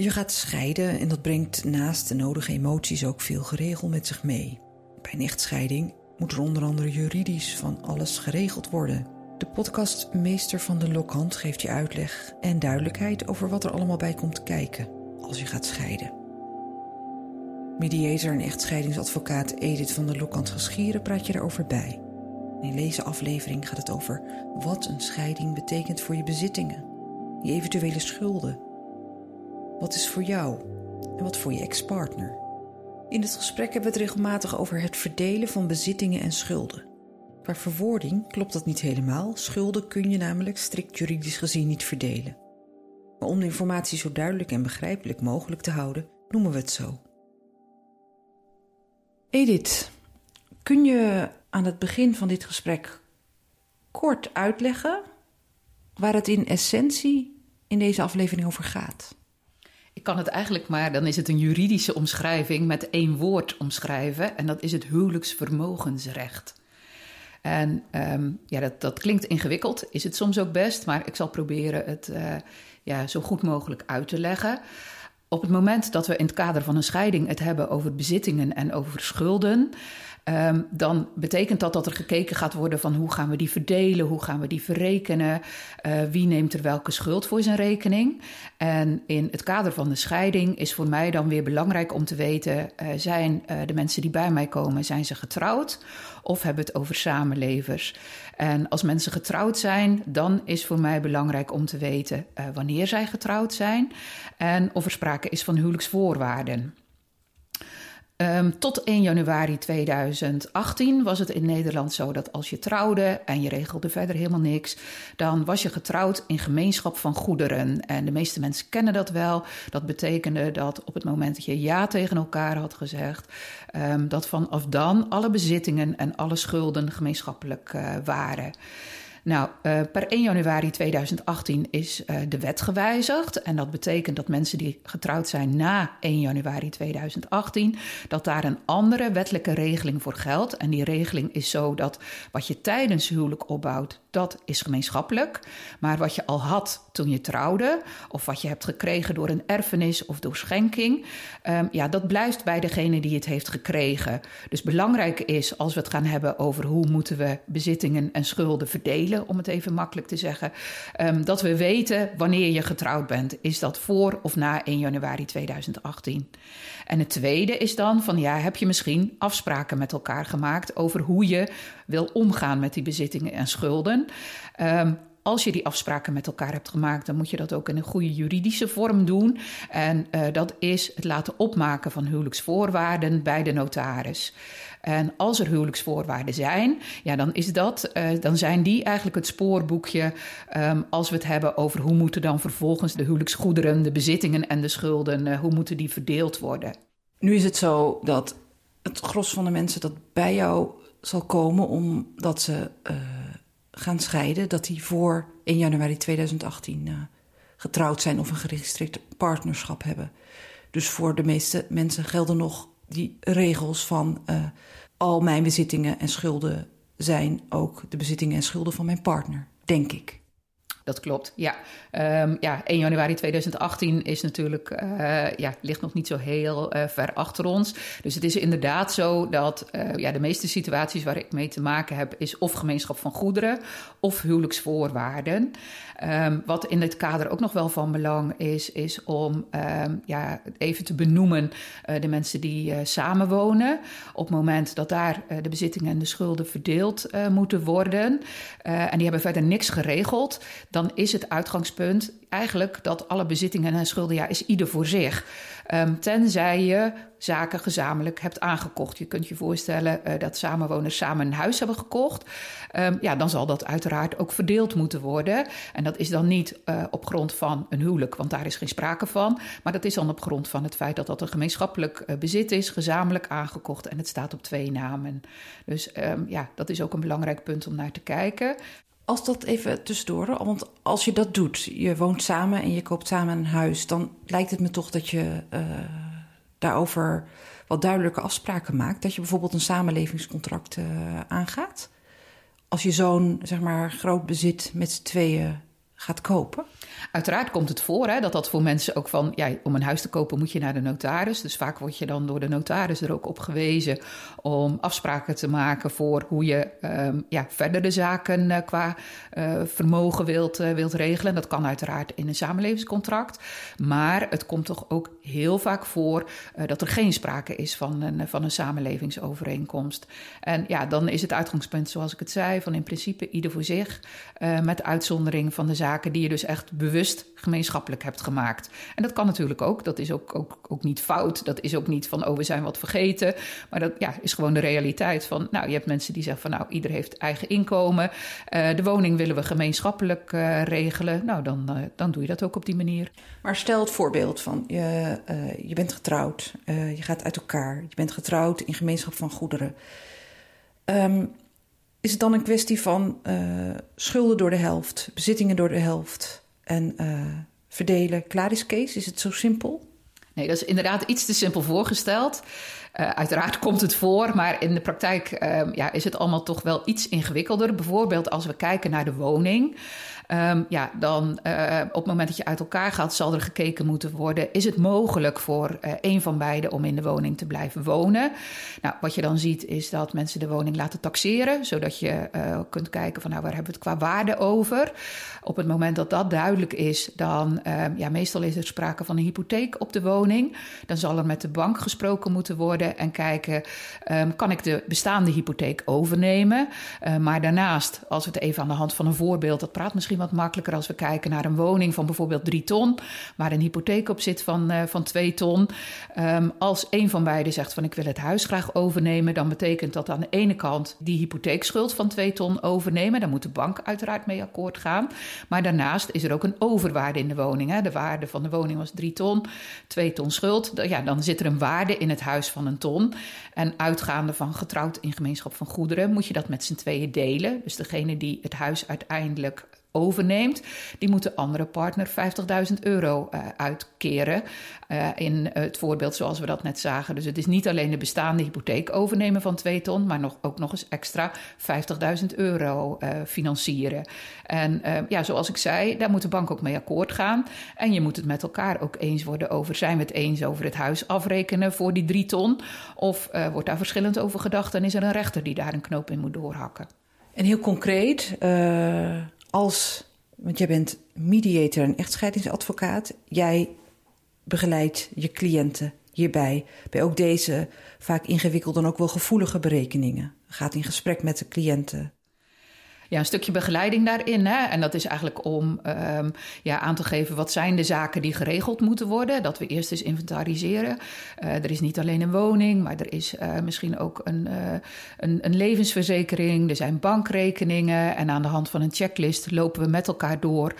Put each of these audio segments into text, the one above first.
Je gaat scheiden en dat brengt naast de nodige emoties ook veel geregel met zich mee. Bij een echtscheiding moet er onder andere juridisch van alles geregeld worden. De podcast Meester van de Lokhand geeft je uitleg en duidelijkheid over wat er allemaal bij komt kijken als je gaat scheiden. Mediator en echtscheidingsadvocaat Edith van der Lokhand Geschieren praat je daarover bij. In deze aflevering gaat het over wat een scheiding betekent voor je bezittingen, je eventuele schulden. Wat is voor jou en wat voor je ex-partner? In het gesprek hebben we het regelmatig over het verdelen van bezittingen en schulden. Qua verwoording klopt dat niet helemaal. Schulden kun je namelijk strikt juridisch gezien niet verdelen. Maar om de informatie zo duidelijk en begrijpelijk mogelijk te houden, noemen we het zo. Edith, kun je aan het begin van dit gesprek kort uitleggen waar het in essentie in deze aflevering over gaat? Ik kan het eigenlijk maar, dan is het een juridische omschrijving met één woord omschrijven. En dat is het huwelijksvermogensrecht. En um, ja, dat, dat klinkt ingewikkeld, is het soms ook best, maar ik zal proberen het uh, ja, zo goed mogelijk uit te leggen. Op het moment dat we in het kader van een scheiding het hebben over bezittingen en over schulden, Um, dan betekent dat dat er gekeken gaat worden van hoe gaan we die verdelen, hoe gaan we die verrekenen, uh, wie neemt er welke schuld voor zijn rekening. En in het kader van de scheiding is voor mij dan weer belangrijk om te weten, uh, zijn uh, de mensen die bij mij komen, zijn ze getrouwd of hebben het over samenlevers? En als mensen getrouwd zijn, dan is voor mij belangrijk om te weten wanneer zij getrouwd zijn en of er sprake is van huwelijksvoorwaarden. Um, tot 1 januari 2018 was het in Nederland zo dat als je trouwde en je regelde verder helemaal niks, dan was je getrouwd in gemeenschap van goederen. En de meeste mensen kennen dat wel. Dat betekende dat op het moment dat je ja tegen elkaar had gezegd, um, dat vanaf dan alle bezittingen en alle schulden gemeenschappelijk uh, waren. Nou, uh, per 1 januari 2018 is uh, de wet gewijzigd. En dat betekent dat mensen die getrouwd zijn na 1 januari 2018, dat daar een andere wettelijke regeling voor geldt. En die regeling is zo dat wat je tijdens huwelijk opbouwt, dat is gemeenschappelijk. Maar wat je al had toen je trouwde, of wat je hebt gekregen door een erfenis of door schenking, um, ja, dat blijft bij degene die het heeft gekregen. Dus belangrijk is, als we het gaan hebben over hoe moeten we bezittingen en schulden verdelen, om het even makkelijk te zeggen, um, dat we weten wanneer je getrouwd bent. Is dat voor of na 1 januari 2018? En het tweede is dan van ja, heb je misschien afspraken met elkaar gemaakt over hoe je wil omgaan met die bezittingen en schulden? Um, als je die afspraken met elkaar hebt gemaakt, dan moet je dat ook in een goede juridische vorm doen. En uh, dat is het laten opmaken van huwelijksvoorwaarden bij de notaris. En als er huwelijksvoorwaarden zijn, ja, dan, is dat, uh, dan zijn die eigenlijk het spoorboekje um, als we het hebben over hoe moeten dan vervolgens de huwelijksgoederen, de bezittingen en de schulden, uh, hoe moeten die verdeeld worden. Nu is het zo dat het gros van de mensen dat bij jou zal komen omdat ze gaan scheiden, dat die voor 1 januari 2018 uh, getrouwd zijn of een geregistreerd partnerschap hebben. Dus voor de meeste mensen gelden nog die regels van uh, al mijn bezittingen en schulden zijn ook de bezittingen en schulden van mijn partner, denk ik. Dat klopt, ja. Um, ja, 1 januari 2018 is natuurlijk, uh, ja, ligt nog niet zo heel uh, ver achter ons. Dus het is inderdaad zo dat uh, ja, de meeste situaties waar ik mee te maken heb, is of gemeenschap van goederen of huwelijksvoorwaarden. Um, wat in dit kader ook nog wel van belang is, is om um, ja, even te benoemen de mensen die samenwonen. Op het moment dat daar de bezittingen en de schulden verdeeld moeten worden. en die hebben verder niks geregeld is het uitgangspunt eigenlijk dat alle bezittingen en schulden, ja, is ieder voor zich. Um, tenzij je zaken gezamenlijk hebt aangekocht. Je kunt je voorstellen uh, dat samenwoners samen een huis hebben gekocht. Um, ja, dan zal dat uiteraard ook verdeeld moeten worden. En dat is dan niet uh, op grond van een huwelijk, want daar is geen sprake van. Maar dat is dan op grond van het feit dat dat een gemeenschappelijk uh, bezit is, gezamenlijk aangekocht en het staat op twee namen. Dus um, ja, dat is ook een belangrijk punt om naar te kijken. Als dat even tussendoor, want als je dat doet, je woont samen en je koopt samen een huis, dan lijkt het me toch dat je uh, daarover wat duidelijke afspraken maakt. Dat je bijvoorbeeld een samenlevingscontract uh, aangaat. Als je zo'n zeg maar groot bezit met z'n tweeën gaat kopen? Uiteraard komt het voor hè, dat dat voor mensen ook van, ja, om een huis te kopen moet je naar de notaris. Dus vaak word je dan door de notaris er ook op gewezen om afspraken te maken voor hoe je um, ja, verdere zaken uh, qua uh, vermogen wilt, uh, wilt regelen. Dat kan uiteraard in een samenlevingscontract. Maar het komt toch ook heel vaak voor dat er geen sprake is van een, van een samenlevingsovereenkomst. En ja, dan is het uitgangspunt, zoals ik het zei, van in principe ieder voor zich. met uitzondering van de zaken die je dus echt bewust gemeenschappelijk hebt gemaakt. En dat kan natuurlijk ook. Dat is ook, ook, ook niet fout. Dat is ook niet van, oh, we zijn wat vergeten. Maar dat ja, is gewoon de realiteit van, nou, je hebt mensen die zeggen van, nou, ieder heeft eigen inkomen. Uh, de woning willen we gemeenschappelijk uh, regelen. Nou, dan, uh, dan doe je dat ook op die manier. Maar stel het voorbeeld van, je, je bent getrouwd. je gaat uit elkaar. Je bent getrouwd in gemeenschap van goederen. Um, is het dan een kwestie van schulden door de helft, bezittingen door de helft en verdelen? Klaar is Kees? Is het zo simpel? Nee, dat is inderdaad iets te simpel voorgesteld. Uh, uiteraard komt het voor, maar in de praktijk uh, ja, is het allemaal toch wel iets ingewikkelder. Bijvoorbeeld als we kijken naar de woning. Um, ja, dan uh, op het moment dat je uit elkaar gaat, zal er gekeken moeten worden: is het mogelijk voor uh, een van beiden om in de woning te blijven wonen? Nou, wat je dan ziet is dat mensen de woning laten taxeren, zodat je uh, kunt kijken van nou, waar hebben we het qua waarde over? Op het moment dat dat duidelijk is, dan um, ja, meestal is er sprake van een hypotheek op de woning. Dan zal er met de bank gesproken moeten worden en kijken: um, kan ik de bestaande hypotheek overnemen? maar daarnaast, als we het even aan de hand van een voorbeeld, dat praat misschien wat makkelijker als we kijken naar een woning van bijvoorbeeld drie ton, waar een hypotheek op zit van, uh, van twee ton. Um, als een van beiden zegt van ik wil het huis graag overnemen, dan betekent dat aan de ene kant die hypotheekschuld van twee ton overnemen. Daar moet de bank uiteraard mee akkoord gaan. Maar daarnaast is er ook een overwaarde in de woning. Hè. De waarde van de woning was drie ton, twee ton schuld. Ja, dan zit er een waarde in het huis van een En uitgaande van getrouwd in gemeenschap van goederen moet je dat met z'n tweeën delen. Dus degene die het huis uiteindelijk overneemt, die moet de andere partner 50.000 euro uh, uitkeren. Uh, in het voorbeeld zoals we dat net zagen. Dus het is niet alleen de bestaande hypotheek overnemen van 2 ton, maar nog, ook nog eens extra 50.000 euro uh, financieren. En ja, zoals ik zei, daar moet de bank ook mee akkoord gaan. En je moet het met elkaar ook eens worden over: zijn we het eens over het huis afrekenen voor die 3 ton? Of wordt daar verschillend over gedacht en is er een rechter die daar een knoop in moet doorhakken? En heel concreet als, want jij bent mediator en echtscheidingsadvocaat, jij begeleidt je cliënten hierbij, bij ook deze vaak ingewikkelde en ook wel gevoelige berekeningen. Gaat in gesprek met de cliënten ja, een stukje begeleiding daarin. Hè? En dat is eigenlijk om um, ja, aan te geven wat zijn de zaken die geregeld moeten worden. Dat we eerst eens inventariseren. Uh, er is niet alleen een woning, maar er is uh, misschien ook een, uh, een, een, levensverzekering. Er zijn bankrekeningen. En aan de hand van een checklist lopen we met elkaar door.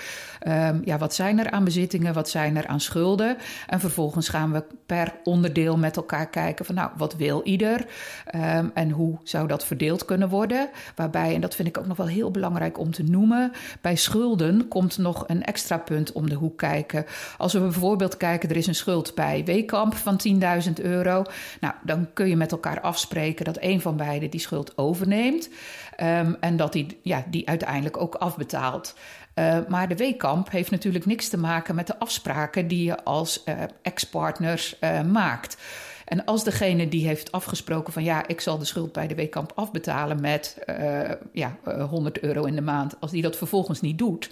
Um, ja, wat zijn er aan bezittingen? Wat zijn er aan schulden? En vervolgens gaan we per onderdeel met elkaar kijken van nou, wat wil ieder? Um, en hoe zou dat verdeeld kunnen worden? Waarbij, en dat vind ik ook nog wel heel heel belangrijk om te noemen. Bij schulden komt nog een extra punt om de hoek kijken. Als we bijvoorbeeld kijken, er is een schuld bij Weekamp van 10.000 euro. Nou, dan kun je met elkaar afspreken dat een van beiden die schuld overneemt. Um, en dat die, ja, die uiteindelijk ook afbetaalt. Uh, maar de Weekamp heeft natuurlijk niks te maken met de afspraken die je als uh, ex-partners uh, maakt. En als degene die heeft afgesproken van ja, ik zal de schuld bij de Weekamp afbetalen met uh, ja, 100 euro in de maand, als die dat vervolgens niet doet,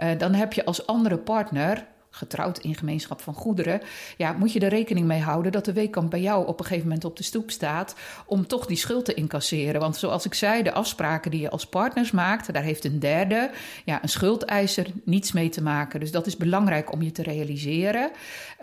uh, dan heb je als andere partner getrouwd in gemeenschap van goederen, ja, moet je er rekening mee houden dat de weekamp bij jou op een gegeven moment op de stoep staat om toch die schuld te incasseren. Want zoals ik zei, de afspraken die je als partners maakt, daar heeft een derde, ja, een schuldeiser, niets mee te maken. Dus dat is belangrijk om je te realiseren.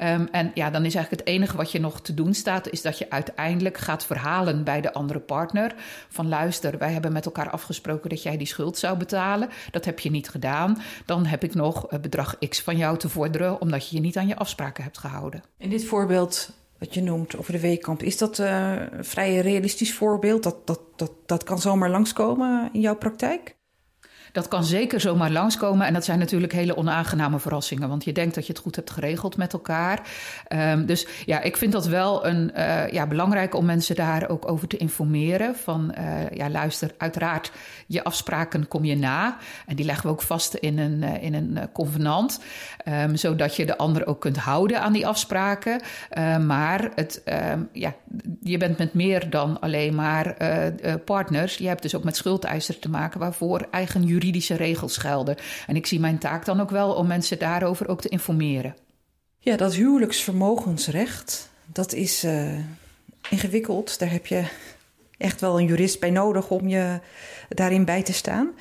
Um, en ja, dan is eigenlijk het enige wat je nog te doen staat, is dat je uiteindelijk gaat verhalen bij de andere partner van luister, wij hebben met elkaar afgesproken dat jij die schuld zou betalen. Dat heb je niet gedaan. Dan heb ik nog bedrag X van jou te vorderen omdat je je niet aan je afspraken hebt gehouden. In dit voorbeeld wat je noemt over de weekkamp, is dat een vrij realistisch voorbeeld? Dat, dat, dat, dat kan zomaar langskomen in jouw praktijk? Dat kan zeker zomaar langskomen. En dat zijn natuurlijk hele onaangename verrassingen. Want je denkt dat je het goed hebt geregeld met elkaar. Um, dus ja, ik vind dat wel een, uh, ja, belangrijk om mensen daar ook over te informeren. Van uh, ja, luister, uiteraard, je afspraken kom je na. En die leggen we ook vast in een, uh, in een convenant. Um, zodat je de ander ook kunt houden aan die afspraken. maar het, ja, je bent met meer dan alleen maar partners. Je hebt dus ook met schuldeisers te maken waarvoor eigen juridische regels gelden. En ik zie mijn taak dan ook wel om mensen daarover ook te informeren. Ja, dat huwelijksvermogensrecht, dat is uh, ingewikkeld. Daar heb je echt wel een jurist bij nodig om je daarin bij te staan.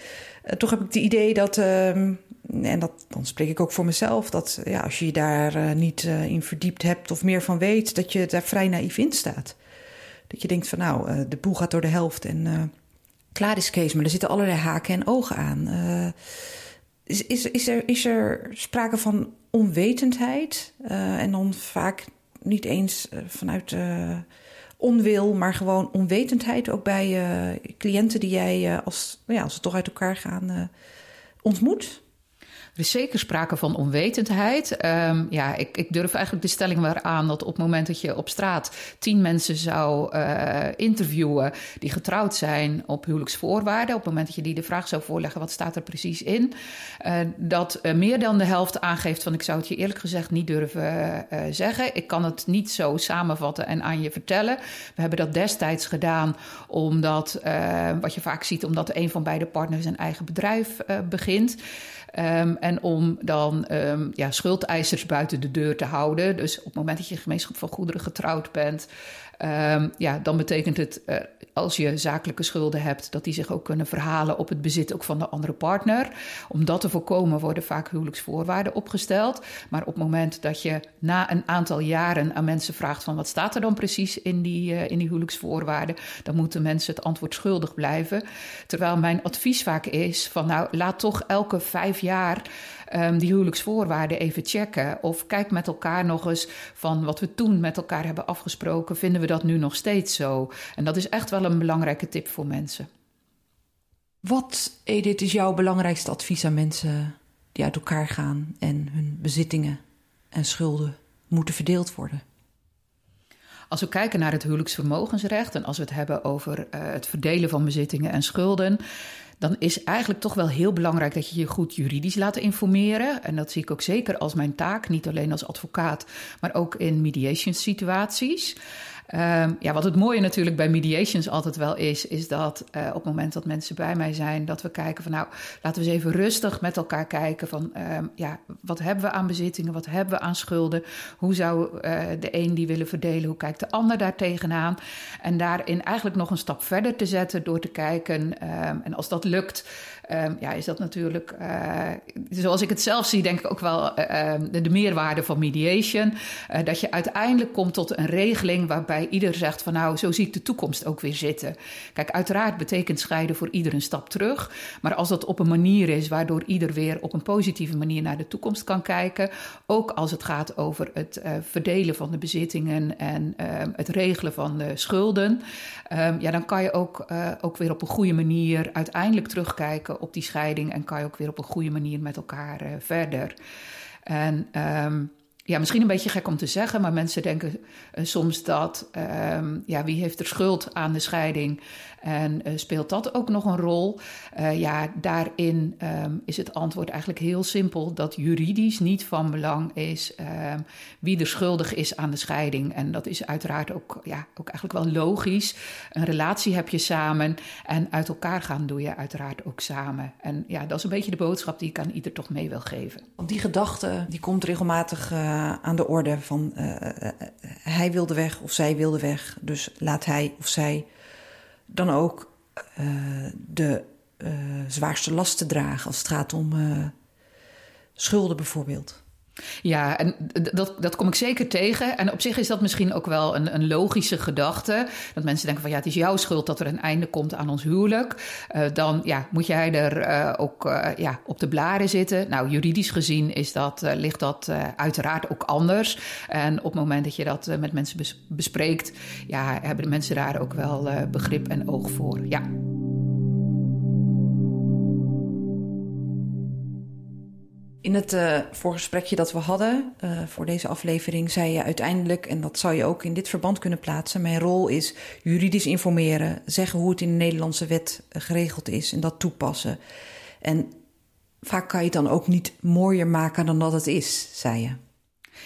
Uh, toch heb ik het idee dat, uh, en dat, dan spreek ik ook voor mezelf, dat ja, als je je daar uh, niet in verdiept hebt of meer van weet, dat je daar vrij naïef in staat. Dat je denkt van nou, de boel gaat door de helft en klaar is Kees, maar er zitten allerlei haken en ogen aan. Uh, is, is, is, er, is er sprake van onwetendheid? Uh, en dan vaak niet eens uh, vanuit onwil, maar gewoon onwetendheid ook bij cliënten die jij als, ja, als ze toch uit elkaar gaan ontmoet? Er is zeker sprake van onwetendheid. Um, ja, ik, ik, durf eigenlijk de stelling maar aan dat op het moment dat je op straat tien mensen zou uh, interviewen die getrouwd zijn op huwelijksvoorwaarden, op het moment dat je die de vraag zou voorleggen, wat staat er precies in, uh, dat uh, meer dan de helft aangeeft van ik zou het je eerlijk gezegd niet durven zeggen. Ik kan het niet zo samenvatten en aan je vertellen. We hebben dat destijds gedaan omdat, wat je vaak ziet, omdat een van beide partners een eigen bedrijf begint. Um, en om dan um, ja, schuldeisers buiten de deur te houden. Dus op het moment dat je gemeenschap van goederen getrouwd bent, um, ja, dan betekent het uh, als je zakelijke schulden hebt, dat die zich ook kunnen verhalen op het bezit ook van de andere partner. Om dat te voorkomen worden vaak huwelijksvoorwaarden opgesteld. Maar op het moment dat je na een aantal jaren aan mensen vraagt van wat staat er dan precies in die, uh, in die huwelijksvoorwaarden, dan moeten mensen het antwoord schuldig blijven. Terwijl mijn advies vaak is van nou laat toch elke vijf jaar um, die huwelijksvoorwaarden even checken. Of kijk met elkaar nog eens van wat we toen met elkaar hebben afgesproken. Vinden we dat nu nog steeds zo? En dat is echt wel een belangrijke tip voor mensen. Wat, Edith, is jouw belangrijkste advies aan mensen die uit elkaar gaan en hun bezittingen en schulden moeten verdeeld worden? Als we kijken naar het huwelijksvermogensrecht en als we het hebben over uh, het verdelen van bezittingen en schulden, dan is eigenlijk toch wel heel belangrijk dat je je goed juridisch laat informeren. En dat zie ik ook zeker als mijn taak, niet alleen als advocaat, maar ook in mediation situaties. Um, ja, wat het mooie natuurlijk bij mediations altijd wel is, is dat uh, op het moment dat mensen bij mij zijn, dat we kijken van nou, laten we eens even rustig met elkaar kijken van um, ja, wat hebben we aan bezittingen, wat hebben we aan schulden, hoe zou uh, de een die willen verdelen, hoe kijkt de ander daar tegenaan? En daarin eigenlijk nog een stap verder te zetten door te kijken um, en als dat lukt, um, ja, is dat natuurlijk, uh, zoals ik het zelf zie, denk ik ook wel uh, de, de, meerwaarde van mediation. Uh, dat je uiteindelijk komt tot een regeling waarbij ieder zegt van nou, zo zie ik de toekomst ook weer zitten. Kijk, uiteraard betekent scheiden voor ieder een stap terug. Maar als dat op een manier is waardoor ieder weer op een positieve manier naar de toekomst kan kijken. Ook als het gaat over het verdelen van de bezittingen en het regelen van de schulden. Ja, dan kan je ook, ook weer op een goede manier uiteindelijk terugkijken op die scheiding en kan je ook weer op een goede manier met elkaar uh, verder. En um, ja, misschien een beetje gek om te zeggen, maar mensen denken uh, soms dat, um, ja, wie heeft er schuld aan de scheiding? En uh, speelt dat ook nog een rol? Uh, ja, daarin um, is het antwoord eigenlijk heel simpel: dat juridisch niet van belang is um, wie er schuldig is aan de scheiding. En dat is uiteraard ook, ja, ook eigenlijk wel logisch. Een relatie heb je samen en uit elkaar gaan doe je uiteraard ook samen. En ja, dat is een beetje de boodschap die ik aan ieder toch mee wil geven. Want die gedachte die komt regelmatig uh, aan de orde van hij wilde weg of zij wilde weg, dus laat hij of zij dan ook de zwaarste lasten dragen als het gaat om schulden bijvoorbeeld. Ja, en dat, dat kom ik zeker tegen. En op zich is dat misschien ook wel een, een logische gedachte. Dat mensen denken van ja, het is jouw schuld dat er een einde komt aan ons huwelijk. Uh, dan ja, moet jij er uh, ook uh, ja, op de blaren zitten. Nou, juridisch gezien is dat, ligt dat uiteraard ook anders. En op het moment dat je dat met mensen bespreekt, ja, hebben de mensen daar ook wel begrip en oog voor. Ja. In het uh, voorgesprekje dat we hadden uh, voor deze aflevering zei je uiteindelijk, en dat zou je ook in dit verband kunnen plaatsen, mijn rol is juridisch informeren, zeggen hoe het in de Nederlandse wet geregeld is en dat toepassen. En vaak kan je het dan ook niet mooier maken dan dat het is, zei je.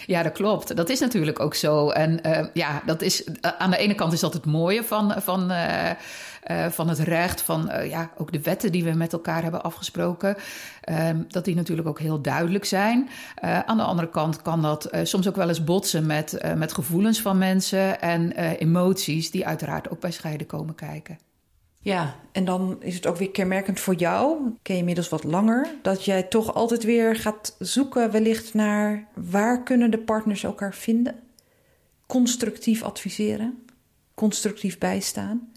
Ja, dat klopt. Dat is natuurlijk ook zo. En uh, ja, dat is, aan de ene kant is dat het mooie van, van, uh, van het recht, van ja, ook de wetten die we met elkaar hebben afgesproken. Ehm, dat die natuurlijk ook heel duidelijk zijn. aan de andere kant kan dat soms ook wel eens botsen met, met gevoelens van mensen en emoties, die uiteraard ook bij scheiden komen kijken. Ja, en dan is het ook weer kenmerkend voor jou, ken je inmiddels wat langer, dat jij toch altijd weer gaat zoeken wellicht naar waar kunnen de partners elkaar vinden. Constructief adviseren, constructief bijstaan.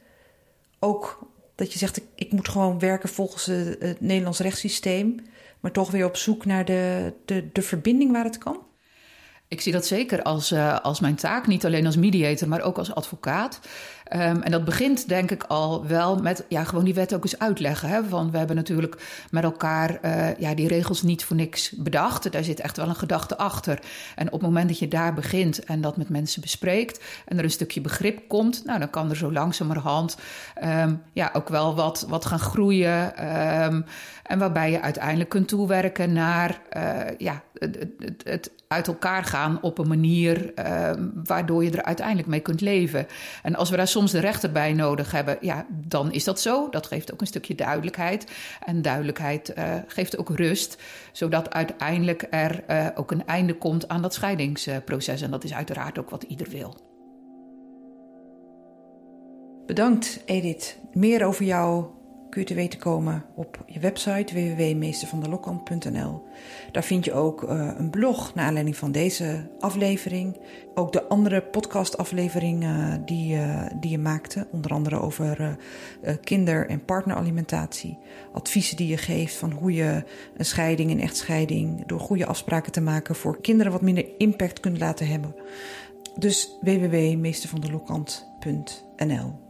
Ook dat je zegt, ik, moet gewoon werken volgens het, het Nederlands rechtssysteem, maar toch weer op zoek naar de, de, de verbinding waar het kan. Ik zie dat zeker als, uh, als mijn taak, niet alleen als mediator, maar ook als advocaat. Um, en dat begint denk ik al wel met ja, gewoon die wet ook eens uitleggen. Hè? Want we hebben natuurlijk met elkaar uh, ja, die regels niet voor niks bedacht. Daar zit echt wel een gedachte achter. En op het moment dat je daar begint en dat met mensen bespreekt en er een stukje begrip komt, nou, dan kan er zo langzamerhand um, ja, ook wel wat, wat gaan groeien. Um, en waarbij je uiteindelijk kunt toewerken naar uh, ja, het, het, het, uit elkaar gaan op een manier uh, waardoor je er uiteindelijk mee kunt leven. En als we daar soms de rechter bij nodig hebben, ja, dan is dat zo. Dat geeft ook een stukje duidelijkheid. En duidelijkheid uh, geeft ook rust, zodat uiteindelijk er uh, ook een einde komt aan dat scheidingsproces. En dat is uiteraard ook wat ieder wil. Bedankt, Edith. Meer over jou kun je te weten komen op je website www.meestervanderlokkamp.nl. Daar vind je ook uh, een blog naar aanleiding van deze aflevering. Ook de andere podcastafleveringen uh, die, uh, die je maakte, onder andere over kinder- en partneralimentatie. Adviezen die je geeft van hoe je een scheiding, een echtscheiding, door goede afspraken te maken voor kinderen wat minder impact kunt laten hebben. Dus www.meestervanderlokkant.nl